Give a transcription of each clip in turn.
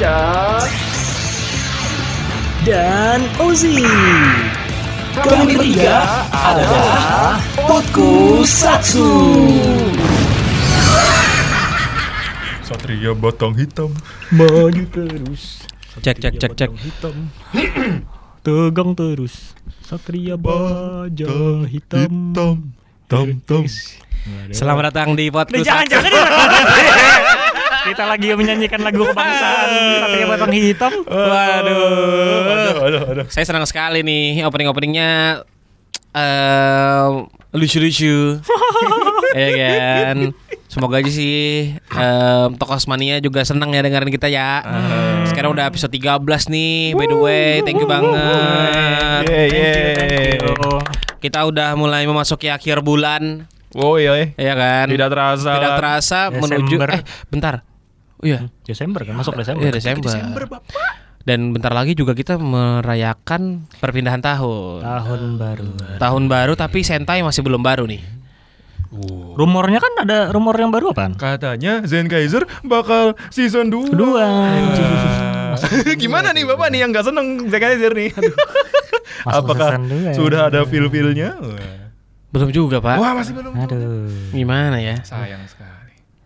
Dika dan Ozi. Kami bertiga adalah Potku Satsu Satria batang hitam. Maju terus. Cek cek cek cek. Hitam. Tegang terus. Satria baja hitam. Hitam. Tam tam. Selamat datang di podcast. jangan jangan Kita lagi menyanyikan lagu kebangsaan Satria Batang Hitam. Waduh. Aduh, aduh. Saya senang sekali nih opening-openingnya eh lucu-lucu. ya kan. Semoga aja sih em, Tokos Mania juga senang ya dengerin kita ya. Sekarang udah episode 13 nih. By the way, thank you banget. Yeay, yeay. Kita udah mulai memasuki akhir bulan, Oh iya, eh. ya kan? Tidak terasa. Tidak terasa menuju Desember. eh bentar. Oh iya, Desember kan masuk Desember. Iya Desember. Dan bentar lagi juga kita merayakan perpindahan tahun. Tahun baru. Tahun baru tapi Sentai masih belum baru nih. Rumornya kan ada rumor yang baru apaan? Katanya Zen Kaiser bakal season 2. Kedua. Gimana nih Bapak nih yang gak seneng Zen Kaiser nih? Apakah dua. sudah ada feel-feelnya? Belum juga, Pak. Wah, masih belum. Aduh. Gimana ya? Sayang sekali.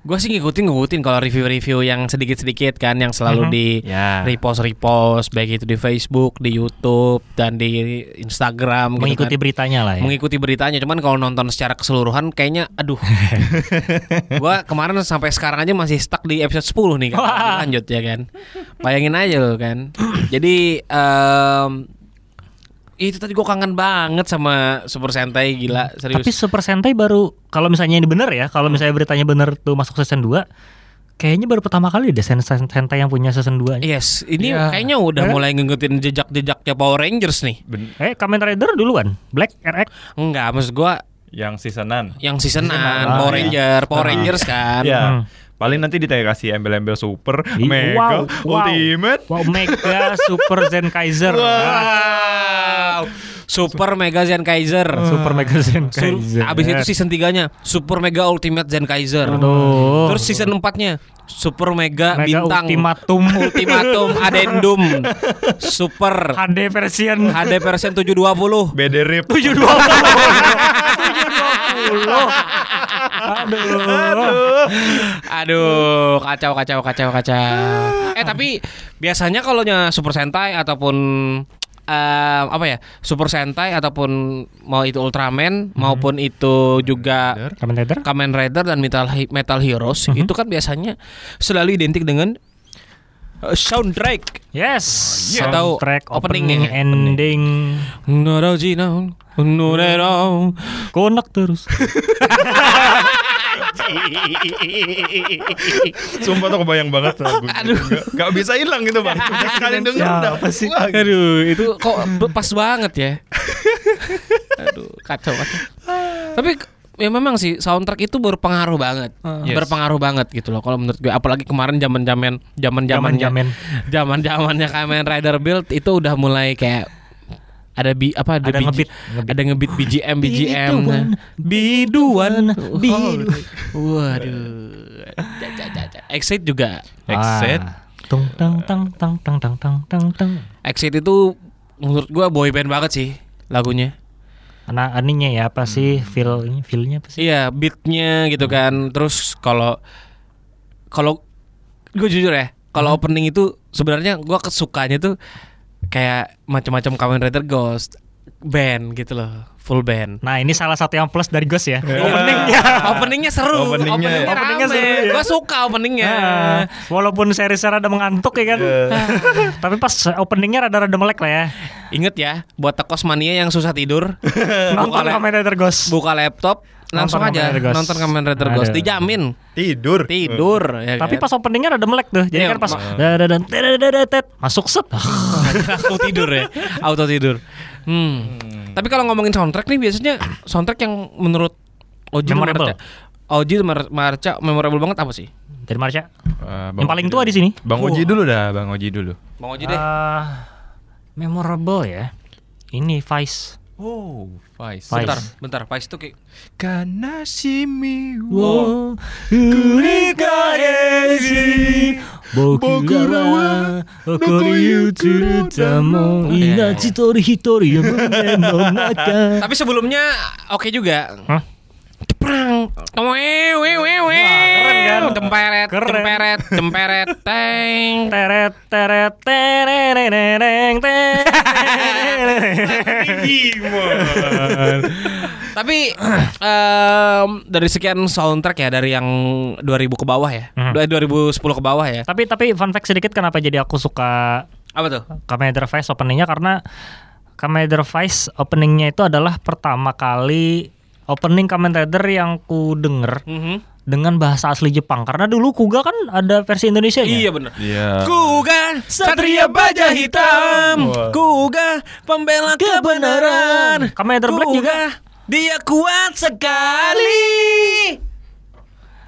Gue sih ngikutin ngikutin kalau review-review yang sedikit-sedikit kan yang selalu di Ya. repost-repost baik itu di Facebook, di YouTube dan di Instagram gitu Mengikuti kan. beritanya lah ya. mengikuti beritanya cuman kalau nonton secara keseluruhan kayaknya aduh gua kemarin sampai sekarang aja masih stuck di episode 10 nih kan lanjut ya kan bayangin aja lo kan jadi em, itu tadi gua kangen banget sama Super Sentai gila serius Tapi Super Sentai baru kalau misalnya ini bener ya, kalau misalnya beritanya bener tuh masuk season 2 Kayaknya baru pertama kali deh Sen- Sen- Sentai yang punya season 2 Yes, ini Iya. kayaknya udah mulai ngikutin jejak-jejaknya Power Rangers nih. Ben- Eh Kamen Rider duluan Black RX Enggak, maksud gua yang seasonan. yang seasonan Ah, Power iya. Ranger, Power Rangers kan. Ya. Hmm. Paling nanti ditanya kasih embel-embel super, Ih, mega, wow, wow. ultimate. Wow Mega Super Zen Kaiser Wow. Super Mega Zen Kaiser. Super Mega Zen Sur- Kaiser Abis itu season 3-nya Super Mega Ultimate Zen Kaiser. Aduh. Terus season 4-nya Super Mega, Mega Bintang Ultimatum Ultimatum Addendum Super HD version HD version 720 BD Rip. 720 Aduh. Aduh, kacau kacau kacau kacau. Eh tapi biasanya kalau nya Super Sentai ataupun eh, apa ya Super Sentai ataupun mau itu Ultraman maupun itu juga Kamen Rider. Kamen Rider dan Metal Metal Heroes itu kan biasanya selalu identik dengan eh, soundtrack. Yes Atau Soundtrack opening opening, ya? ending Norojino, Norero. Konak terus Sumpah tuh kebayang banget lagu. Aduh. Gak, gak bisa hilang gitu bang. Sekali denger udah. Siapa sih? Wah, Aduh, itu kok pas banget ya. Aduh, kacau kacau. Tapi ya memang sih soundtrack itu berpengaruh banget. Yes. Berpengaruh banget gitu loh kalau menurut gue apalagi kemarin zaman-zaman zaman-zamannya Zaman-zaman. zaman-zamannya Kamen Rider Build itu udah mulai kayak ada bi apa ada, Ada BG ngebit, ngebit. ada ngebit BGM BGM Biduan, biduan biduan. waduh. Exit juga Exit. Tung tang tang tang tang tang tang tang tang. Exit itu menurut gua boy band banget sih lagunya Anak aninya ya apa sih feel ini feelnya apa sih? Iya, beatnya gitu kan. Terus kalau kalau gue jujur ya, kalau opening itu sebenarnya gue kesukanya tuh kayak macam-macam Kamen Rider Ghost band gitu loh, full band. Nah ini salah satu yang plus dari Ghost ya. Openingnya, openingnya seru, Openingnya ya. Openingnya rame. seru, ya. Gue suka openingnya. Nah, walaupun seri ada mengantuk ya kan. Tapi pas openingnya rada-rada melek lah ya. Ingat ya, buat tekos mania yang susah tidur, Nonton Rider Ghost. buka laptop, langsung Nonton aja Kamen nonton Kamen Rider Ghost, Aduh. dijamin Tidur. tidur. ya Tapi kan? pas openingnya rada melek tuh. Jadi Iya, kan pas tetetetet, masuk set. auto tidur ya auto tidur hmm. tapi kalau ngomongin soundtrack nih biasanya soundtrack yang menurut Oji Memorable. Marca Oji Mar- Marca memorable banget apa sih Dari Marsha. Eh, Yang paling tua di sini. Bang Oji dulu dah, Bang Oji dulu. Bang Oji deh Ah, memorable ya. Ini Vice. Oh, Vice. Vice. bentar bentar Vice itu kayak Kanashimi Wo kurikaeshi Bokurawa Okoriu Tsurutamo Inachi tori hitori Yamune no naka Tapi sebelumnya oke juga. Hah? Wew, wew, wew, wew. keren kan? Temperet, Keren. temperet, temperet, teng. Teret teret terereng Tapi em, dari sekian soundtrack ya dari yang 2000 ke bawah ya. Hmm. Dua- 2010 ke bawah ya. Tapi tapi fun fact sedikit kenapa jadi aku suka Apa tuh? Kamen Rider Vice openingnya karena Kamen Rider Vice openingnya itu adalah pertama kali opening Kamen Rider yang ku denger Mhm. dengan bahasa asli Jepang karena dulu Kuga kan ada versi Indonesia Iya benar. Iya. Kuga satria baja hitam Wah. Kuga pembela kebenaran Kamen Rider Black juga Dia kuat sekali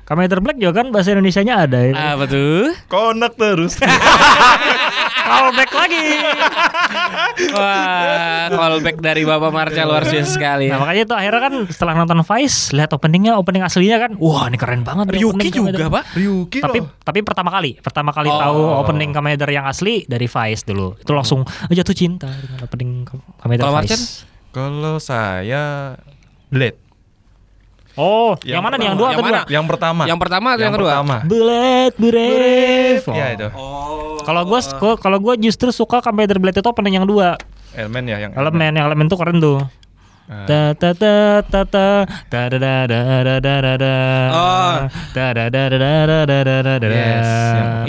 Kamen Rider Black juga kan bahasa Indonesianya ada ya. Apa tuh? Konak terus. Callback lagi. Wah, callback dari Bapak Marca luar biasa sekali. Nah makanya itu akhirnya kan setelah nonton Vice lihat openingnya opening aslinya kan wah ini keren banget nih Ryuki juga. Pak. Ryuki tapi loh. tapi pertama kali pertama kali Oh. tahu opening Kamen Rider yang asli dari Vice dulu itu langsung jatuh cinta dengan opening Kamen Rider Vice? Kalau saya Blade. Oh yang, mana nih yang dua Yang atau mana? dua Yang pertama. Yang pertama atau yang kedua? pertama. Bullet Brave Ya itu. Oh. kalau gue kalau gue justru suka Kamen Rider Blade itu opening yang dua Elemen ya yang elemen yang elemen tuh keren tuh. Ta ta ta ta ta ta da da da da da da da Oh. da da da da da da da da da Yes,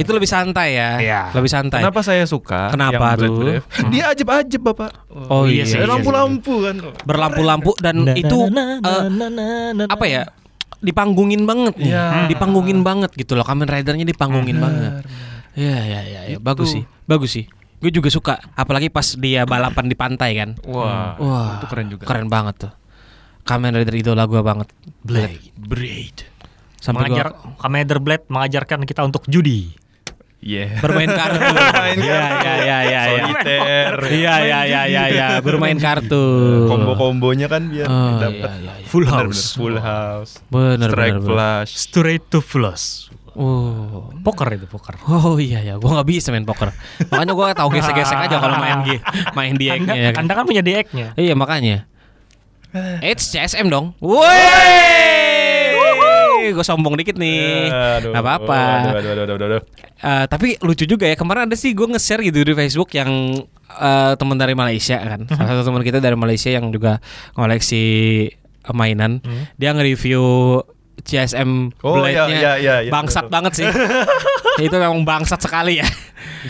Itu lebih santai ya. Iya. Lebih santai. Kenapa saya suka? Kenapa tuh? Dia ajib-ajib bapak. Oh iya iya. Ada iya lampu-lampu kan. Berlampu-lampu dan Na, itu eh, na. apa ya? Dipanggungin banget. Iya. Dipanggungin banget gitu loh. Kamen Ridernya dipanggungin banget. Iya iya iya, iya. bagus sih. Bagus sih. Gue juga suka, apalagi pas dia balapan di pantai kan. Wah, Wah, itu keren juga. Keren banget tuh. Kamen Rider idola gue banget. Blade Blade. Sampai mengajar gua Kamen Rider Blade mengajarkan kita untuk judi. Iya. bermain kartu. Main Iya kartu. iya iya iya. iya. Soliter. Iya iya iya iya iya, bermain kartu. Combo-kombonya kan biar Oh, dapat iya, iya, iya. Full Bener, house. bener. Full house. Bener, Strike bener, bener. flush. Straight to flush. Oh. Poker itu poker. Oh iya ya, gua nggak bisa main poker. Makanya gua tahu gesek-gesek aja kalau main G, main di Anda, ya kan. anda kan punya DX-nya. Iya makanya. Eits CSM dong. Woi, gue sombong dikit nih. Aduh, Gak apa-apa. Aduh, aduh, aduh, aduh, aduh. Eh, tapi lucu juga ya kemarin ada sih gue nge-share gitu di Facebook yang eh, teman dari Malaysia kan. Salah satu teman kita dari Malaysia yang juga ngoleksi eh, mainan. Dia nge-review CSM Oh, iya, Blade-nya. iya, iya, iya. bangsat banget sih. itu memang bangsat sekali ya.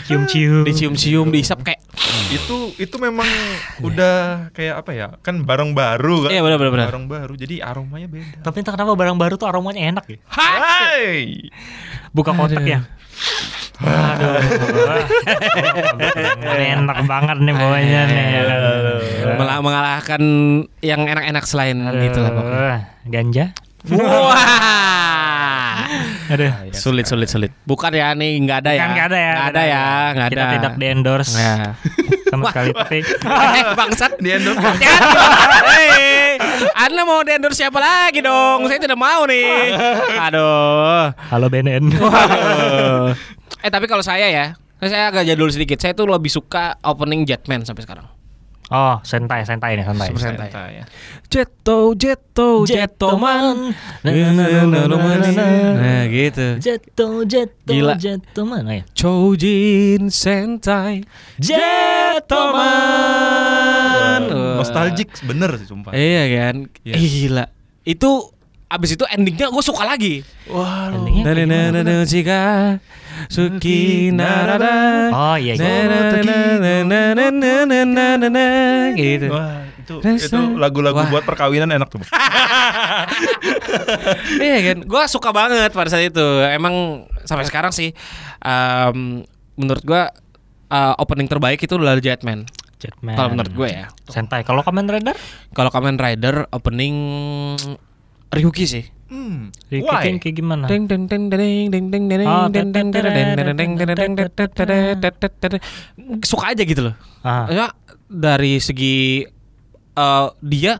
Cium-cium. Dicium-cium, diisap kayak Itu itu memang udah kayak apa ya? Kan barang baru kan. Iya, benar, benar. Barang baru. Jadi aromanya beda. Tapi entah kenapa barang baru tuh aromanya enak ya. Hai. Buka kotaknya. Aduh. enak banget nih bawahnya nih. ya kan. Mengalahkan yang enak-enak selain itu lah pokoknya. Ganja. Wah. Aduh. Sulit sulit sulit. Bukan ya nih nggak ada ya. Nggak ada ya. Nggak ada ya, nggak ada. Kita tidak di endorse Nah. sama sekali tapi eh bangsat Di endorse. Hei, Anda mau di endorse siapa lagi dong? Saya tidak mau nih. Aduh. halo BNN. Eh tapi kalau saya ya, saya agak jadul sedikit. Saya tuh lebih suka opening Jetman sampai sekarang. Oh, sentai, sentai nih, sentai. Super sentai. Santai ya. Jeto, Jeto, Jetoman. Nah gitu. Jeto, jeto, Gila. jeto mana ya? Chojin Sentai Jetoman. Wah. Nostalgic bener sih sumpah. Iya kan? Iya. Gila. Itu abis itu endingnya gue suka lagi. Wah. Endingnya? Nananana jika Suki narada Oh iya, iya. Gitu. Wah, itu itu lagu-lagu buat perkawinan enak tuh. Iya kan, gue suka banget pada saat itu. Emang sampai sekarang sih, em, menurut gue eh, opening terbaik itu adalah Jetman. Jetman. Kalau menurut gue ya. Sentai. Kalau Kamen Rider? Kalau Kamen Rider opening Ryuki sih. Hmm. Ricky Why? Kayak gimana? Deng deng deng deng deng deng deng Oh, deng deng deng deng deng deng deng deng deng deng deng. Suka aja gitu loh. Ah. Ya dari segi eh, dia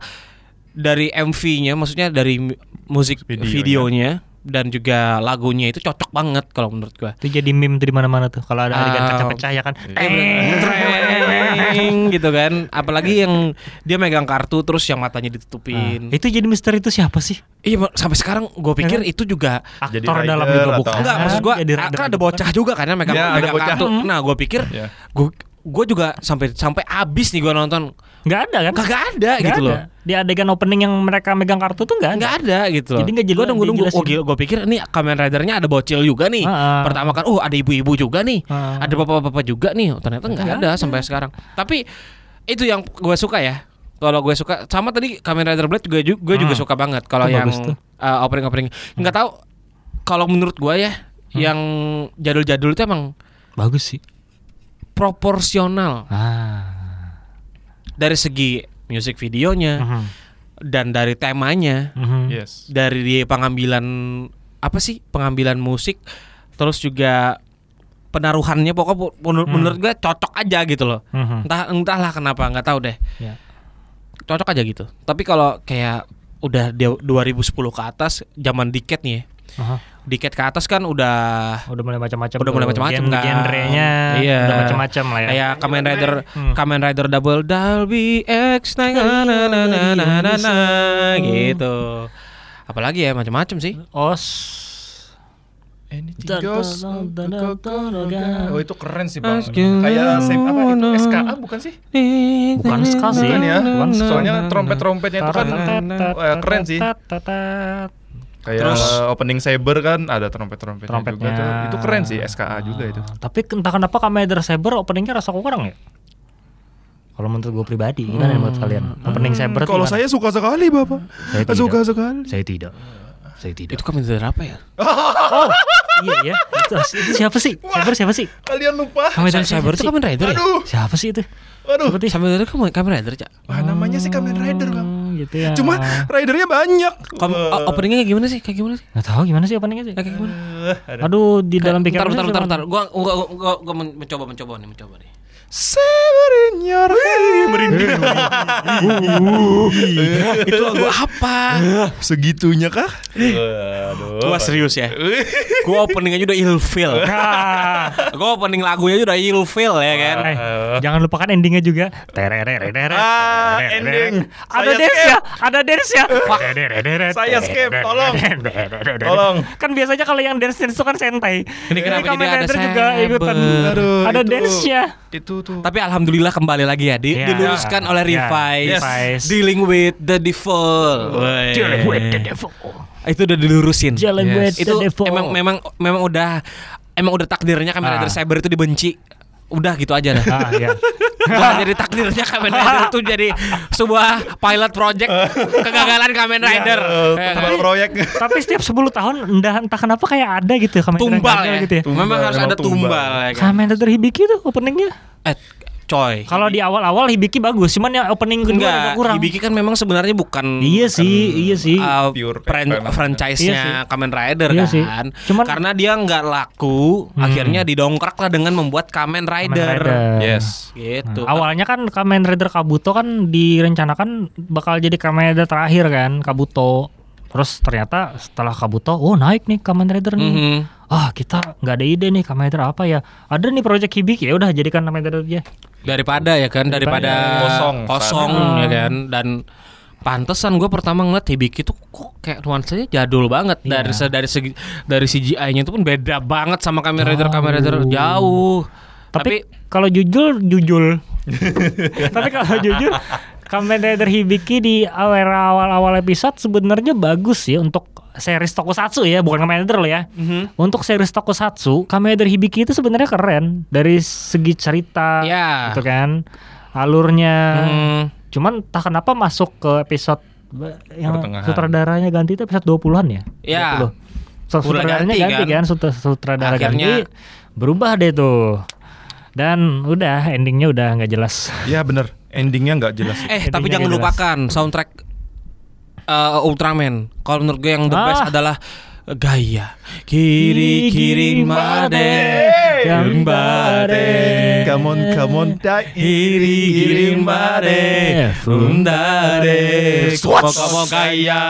dari MV-nya maksudnya dari mu- musik Videonya. videonya dan juga lagunya itu cocok banget kalau menurut gua. Itu jadi meme tuh di mana-mana tuh. Kalau ada adegan Ah. kaca pecah ya kan. Treng, gitu kan. Apalagi yang dia megang kartu terus yang matanya ditutupin. Itu jadi misteri itu siapa sih? Iya, sampai sekarang gue pikir itu juga Aktor dalam juga bukan. enggak maksud gua Jadi kan ada bocah juga kan yang megang, Ya, ada megang kartu. Nah, gue pikir gue gue juga sampai sampai habis nih gue nonton Nggak ada kan? kagak ada Nggak gitu ada. loh. Di adegan opening yang mereka megang kartu tuh nggak ada. Nggak ada gitu loh. Jadi nggak jelas- Gue nunggu nunggu. dijelasin. Oh gila, gue pikir ini Kamen Ridernya ada bocil juga nih. Ah. Pertama kan, oh ada ibu-ibu juga nih. Ah. Ada bapak-bapak juga nih. Ternyata nggak Nggak ada ada. sampai sekarang. Tapi itu yang gue suka ya. Kalau gue suka sama tadi Kamen Rider Blade juga gue juga Hmm. suka banget. Kalau yang uh, opening opening nggak tahu. Kalau menurut gue ya, yang jadul-jadul itu emang Bagus sih. proporsional Ah. Dari segi musik videonya Mhm. dan dari temanya. Mhm. Yes. dari pengambilan apa sih pengambilan musik terus juga penaruhannya pokok menur- Hmm. menurut gue cocok aja gitu loh Mhm. entah entahlah kenapa nggak tahu deh Ya. cocok aja gitu tapi kalau kayak udah dia 2010 ke atas zaman diket nih ya Aha diket ke atas kan udah udah mulai macam-macam udah mulai macam-macam kan genrenya iya. udah macam-macam lah ya kayak Kamen iya, Rider iya, iya. hmm. Kamen Rider Double Dalby X na na na na na na na gitu apalagi ya macam-macam sih os Anything. Oh itu keren sih bang. Kayak apa itu SKA bukan sih? Bukan SKA sih. Bukan ya. Bukan soalnya trompet trompetnya itu kan eh, keren sih. Kayak Terus- opening Saber kan ada trompet-trompetnya Trompetnya. juga tuh. Itu keren sih SKA juga itu. Ah, Tapi entah kenapa Kamen Rider Saber openingnya rasa kurang ya. Kalau menurut gue pribadi, gimana menurut kalian? Opening Saber tuh Kalau saya suka sekali bapak. Saya tidak. Suka sekali. saya tidak. Saya tidak. itu Kamen Rider apa ya Oh, iya ya. Itu, itu siapa sih? Saber siapa sih? Kalian lupa? Kamen Rider Cyber itu? Kamen Rider ya Aduh, Siapa sih itu? aduh. Seperti Kamen Rider Kamen Rider cak Wah, namanya sih Kamen Rider bang. Gitu ya. Cuma ridernya banyak. Kom- o- openingnya kayak gimana sih kayak gimana sih nggak tahu gimana sih openingnya sih. kayak gimana ada. Aduh, di dalam pikiran bentar, bentar, bentar, bentar. Gua, gua, gua, gua men- mencoba, mencoba nih, mencoba nih. Saber in your hand. Merinding. Itu lagu apa? Segitunya kah? Waduh. Gua serius ya. Gua opening aja udah ilfeel. Ah, Gua opening lagunya aja udah ilfeel ya kan. eh, jangan lupakan endingnya juga. Ah, ending. Ada dance ya, ada dance ya. Saya skip, tolong. Tolong. Kan biasanya kalau yang dance dance itu kan sentai. Ini kenapa jadi ada juga ikutan. Aduh, ada dance-nya. Itu tuh. Tapi alhamdulillah kembali lagi ya, di, Iya. diluruskan oleh Iya, Revise. Revise. Dealing with the devil. Woi. Dealing with the devil. Itu udah dilurusin. Jalan Yes. with itu the devil. emang memang memang udah emang udah takdirnya Kamen Rider Ah. Cyber itu dibenci. Udah gitu aja dah. Ah, iya. Jadi takdirnya Kamen Rider itu jadi sebuah pilot project kegagalan Kamen Rider. Eh, Ya kan? tumbal proyek. Tapi setiap 10 tahun entah entah kenapa kayak ada gitu ya Kamen Rider Tumbal ya. gitu ya. Tumbal, Memang harus ada tumbal, tumbal. ya kan. Kamen Rider Hibiki tuh openingnya. Eh, coy. Kalau di awal-awal Hibiki bagus, cuman yang opening kedua agak Enggak, kurang. Hibiki kan memang sebenarnya bukan Iya sih, iya sih. uh, Pure fran- Kamen. franchise-nya Iya Kamen Rider Iya kan. sih. Cuman- Karena dia nggak laku, Hmm. akhirnya didongkrak lah dengan membuat Kamen Kamen Rider. Rider. Yes. Gitu. Nah, awalnya kan Kamen Rider Kabuto kan direncanakan bakal jadi Kamen Rider terakhir kan, Kabuto. Terus ternyata setelah Kabuto, oh naik nih Kamen Rider nih. Mhm. Ah kita nggak ada ide nih Kamen Rider apa ya? Ada nih project Hibiki ya udah jadikan Kamen Rider aja. Daripada ya kan, daripada, Daripada kosong. kosong Saat- ya kan dan Pantesan gue pertama ngeliat Hibiki tuh kok kayak nuansanya jadul banget Iya. dari dari segi dari CGI-nya itu pun beda banget sama Kamen Rider Kamen Rider Jauh. jauh. Tapi, kalau jujur jujul. Tapi kalau jujur Kamen Rider Hibiki di awal-awal episode sebenarnya bagus sih untuk series tokusatsu ya, bukan Kamen Rider loh ya. Mhm. Untuk series tokusatsu, Kamen Rider Hibiki itu sebenarnya keren dari segi cerita Ya. gitu kan. Alurnya. Hmm. Cuman tak kenapa masuk ke episode yang sutradaranya ganti itu episode 20-an ya? Ya. 20. So, sutradaranya ganti, ganti, kan? kan, Sut- sutradara Akhirnya- ganti berubah deh tuh. Dan udah endingnya udah nggak jelas. Iya bener. Endingnya nggak jelas. sih. Eh, tapi jangan jelas. lupakan soundtrack uh, Ultraman. Kalau menurut gue yang the best Ah. adalah gaya. Kiri kiri made gambare Come on, come on, dai. kiri kiri made fundare kamu gaya?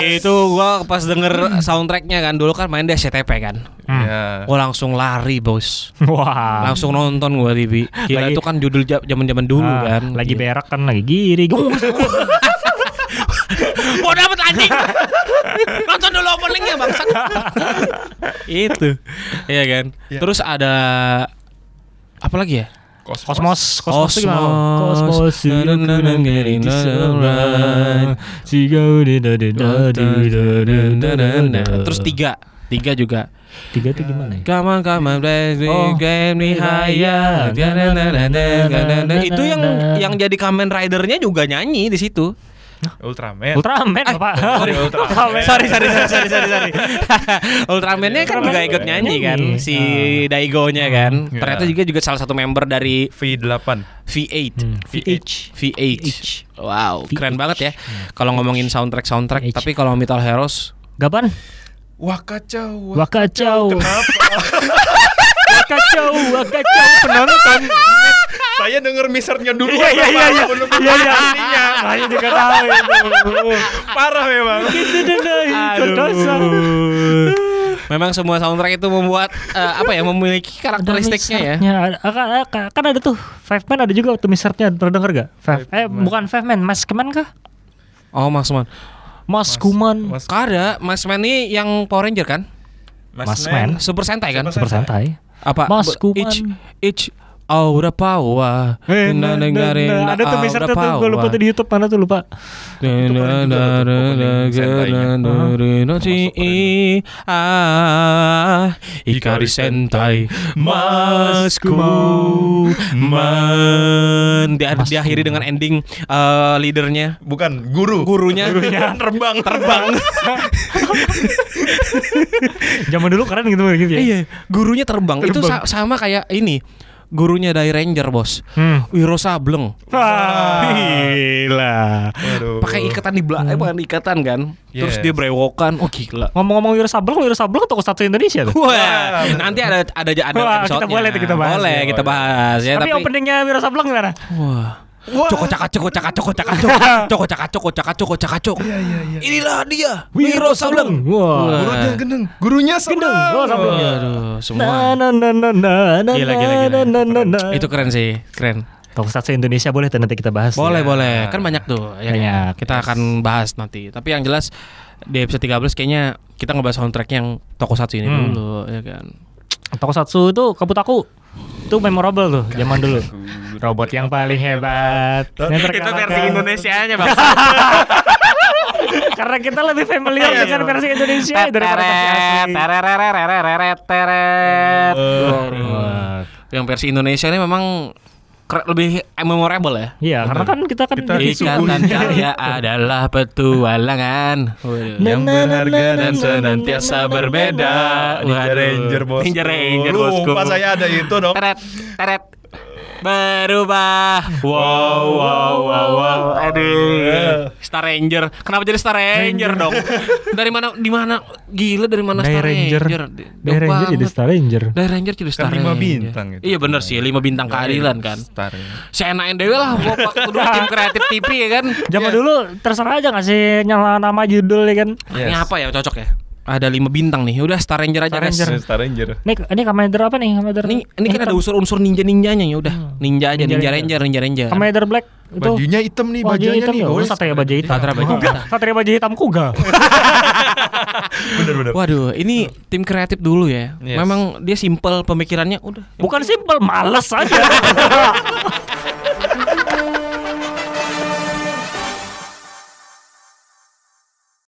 Itu gua pas denger soundtracknya kan dulu kan main di SCTP kan. Ya. gua langsung lari bos. Wah. langsung nonton gua TV gila Lagi- itu kan judul zaman zaman dulu Ah, kan. lagi berak kan lagi giri. Mau Nonton dulu openingnya bangsat. Itu. Iya kan. Iya. Terus ada apa lagi ya? Kosmos, kosmos? Kosmos. Kosmos. Terus tiga, tiga juga. tiga itu gimana ya? Come on, come on, baby, Oh. get me higher. Itu yang yang jadi Kamen Rider-nya juga nyanyi di situ. Ultraman. Ultraman Bapak. sorry, Ultraman. sorry sorry sorry sorry sorry sorry Ultraman-nya kan juga ikut nyanyi kan Nyanyi. si Daigo-nya kan Ya. ternyata juga juga salah satu member dari V8. V8 Hmm, VH. VH wow keren banget ya kalau ngomongin soundtrack soundtrack VH. tapi kalau Metal Heroes Gapan? Wah kacau. Wakacau. Kenapa? Wakacau, wakacau penonton. Saya denger misernya dulu. Iya iya iya iya. Iya iya. Artinya. Saya juga tahu. Parah memang. Itu deh dosa. memang semua soundtrack itu membuat eh, apa ya memiliki karakteristiknya ya ya. Kan, kan ada tuh Five Man ada juga tuh misernya pernah denger gak? Five, Five eh Man. bukan Five Man, Mas Keman kah? oh Mas Man Mas Kuman. Mas, ada Mas Man ini yang Power Ranger kan Mas Man. Super Sentai kan Super Sentai. apa Mas Kuman. each each aura power Eh, nah, nah, nah, ada tuh misernya tuh gue lupa tuh di YouTube mana tuh lupa. Ikari Sentai Masku Man Dia diakhiri dengan ending eh, leadernya Bukan guru. Gurunya terbang Terbang Zaman dulu keren gitu gitu ya. Iya Gurunya terbang, Itu Terbang. sa- sama kayak ini Gurunya dari Ranger bos Hmm. Wiro Sableng Wah, gila. Pakai ikatan di belakang, bukan ikatan kan? Terus Yes. dia brewokan, oh gila. Ngomong-ngomong Wiro Sableng, Wiro Sableng toko satu Indonesia tuh. Wah, nanti ada ada ada Wah, episode kita boleh kita bahas. Boleh Ya, kita boleh. bahas ya. Tapi, Tapi, openingnya Wiro Sableng gimana? wah. Coko caka coko caka coko caka coko coko caka coko caka coko caka coko. Iya iya iya. Inilah dia Wiro Sableng. Wah. Gurunya gendeng. Gurunya. Sableng. Oh, Sableng. Aduh, semua. Na na na na na Gila gila na, na, na, gila. na. Itu keren sih, keren. Toko satu Indonesia boleh nanti kita bahas. Boleh, ya. boleh. Kan banyak tuh. Ya, Banyak. Kita akan bahas nanti. Tapi yang jelas di episode 13 kayaknya kita ngebahas soundtrack yang Tokusatsu ini Hmm. dulu, ya kan. Toko satu itu Kabutaku. Itu memorable tuh zaman dulu. Robot yang paling hebat. Yang terkalahkan. Indonesianya, Bang. Karena kita lebih familiar Iya, dengan iya. versi Indonesia daripada versi asli. Wah. Yang versi Indonesia ini memang lebih memorable ya. Iya, karena kan kita kan Kita Ikatan karya adalah petualangan. Yang berharga dan na, senantiasa na, na, berbeda. Ninja. Ranger bos. Ninja Ranger, bosku. Lupa saya ada itu dong. Teret, teret. Berubah. Wow, wow, wow, wow. Aduh. Star Ranger. Kenapa jadi Star Ranger dong? Dari mana di mana gila dari mana Day Star Ranger. Ranger? Day Ranger jadi Star Ranger. Day Ranger jadi Star Kan lima Ranger. bintang itu. Iya bener sih, lima bintang keadilan kan. Star. ya. Seenakin dewe lah gua waktu dulu tim kreatif TV ya kan. Zaman dulu terserah aja ngasih nyala nama judul ya kan. Ini Yes. apa ya cocok ya? Ada lima bintang nih. Udah Star Ranger aja Star guys. Ranger. Star Ranger. Ini ini Commander apa nih? Commander. Ini ini kan ada unsur-unsur ninja-ninjanya ya udah. Ninja aja, Ninja Ninja Ranger. Ranger, Ninja Ranger. Commander Black itu Bajunya hitam nih, bajunya hitam nih. ya. Oh. Satria baju hitam. Satria baju Kuga. hitam. Satria baju hitam Kuga. Bener bener. Waduh, ini tim kreatif dulu ya. Yes. Memang dia simple pemikirannya udah. Bukan simpel, males aja.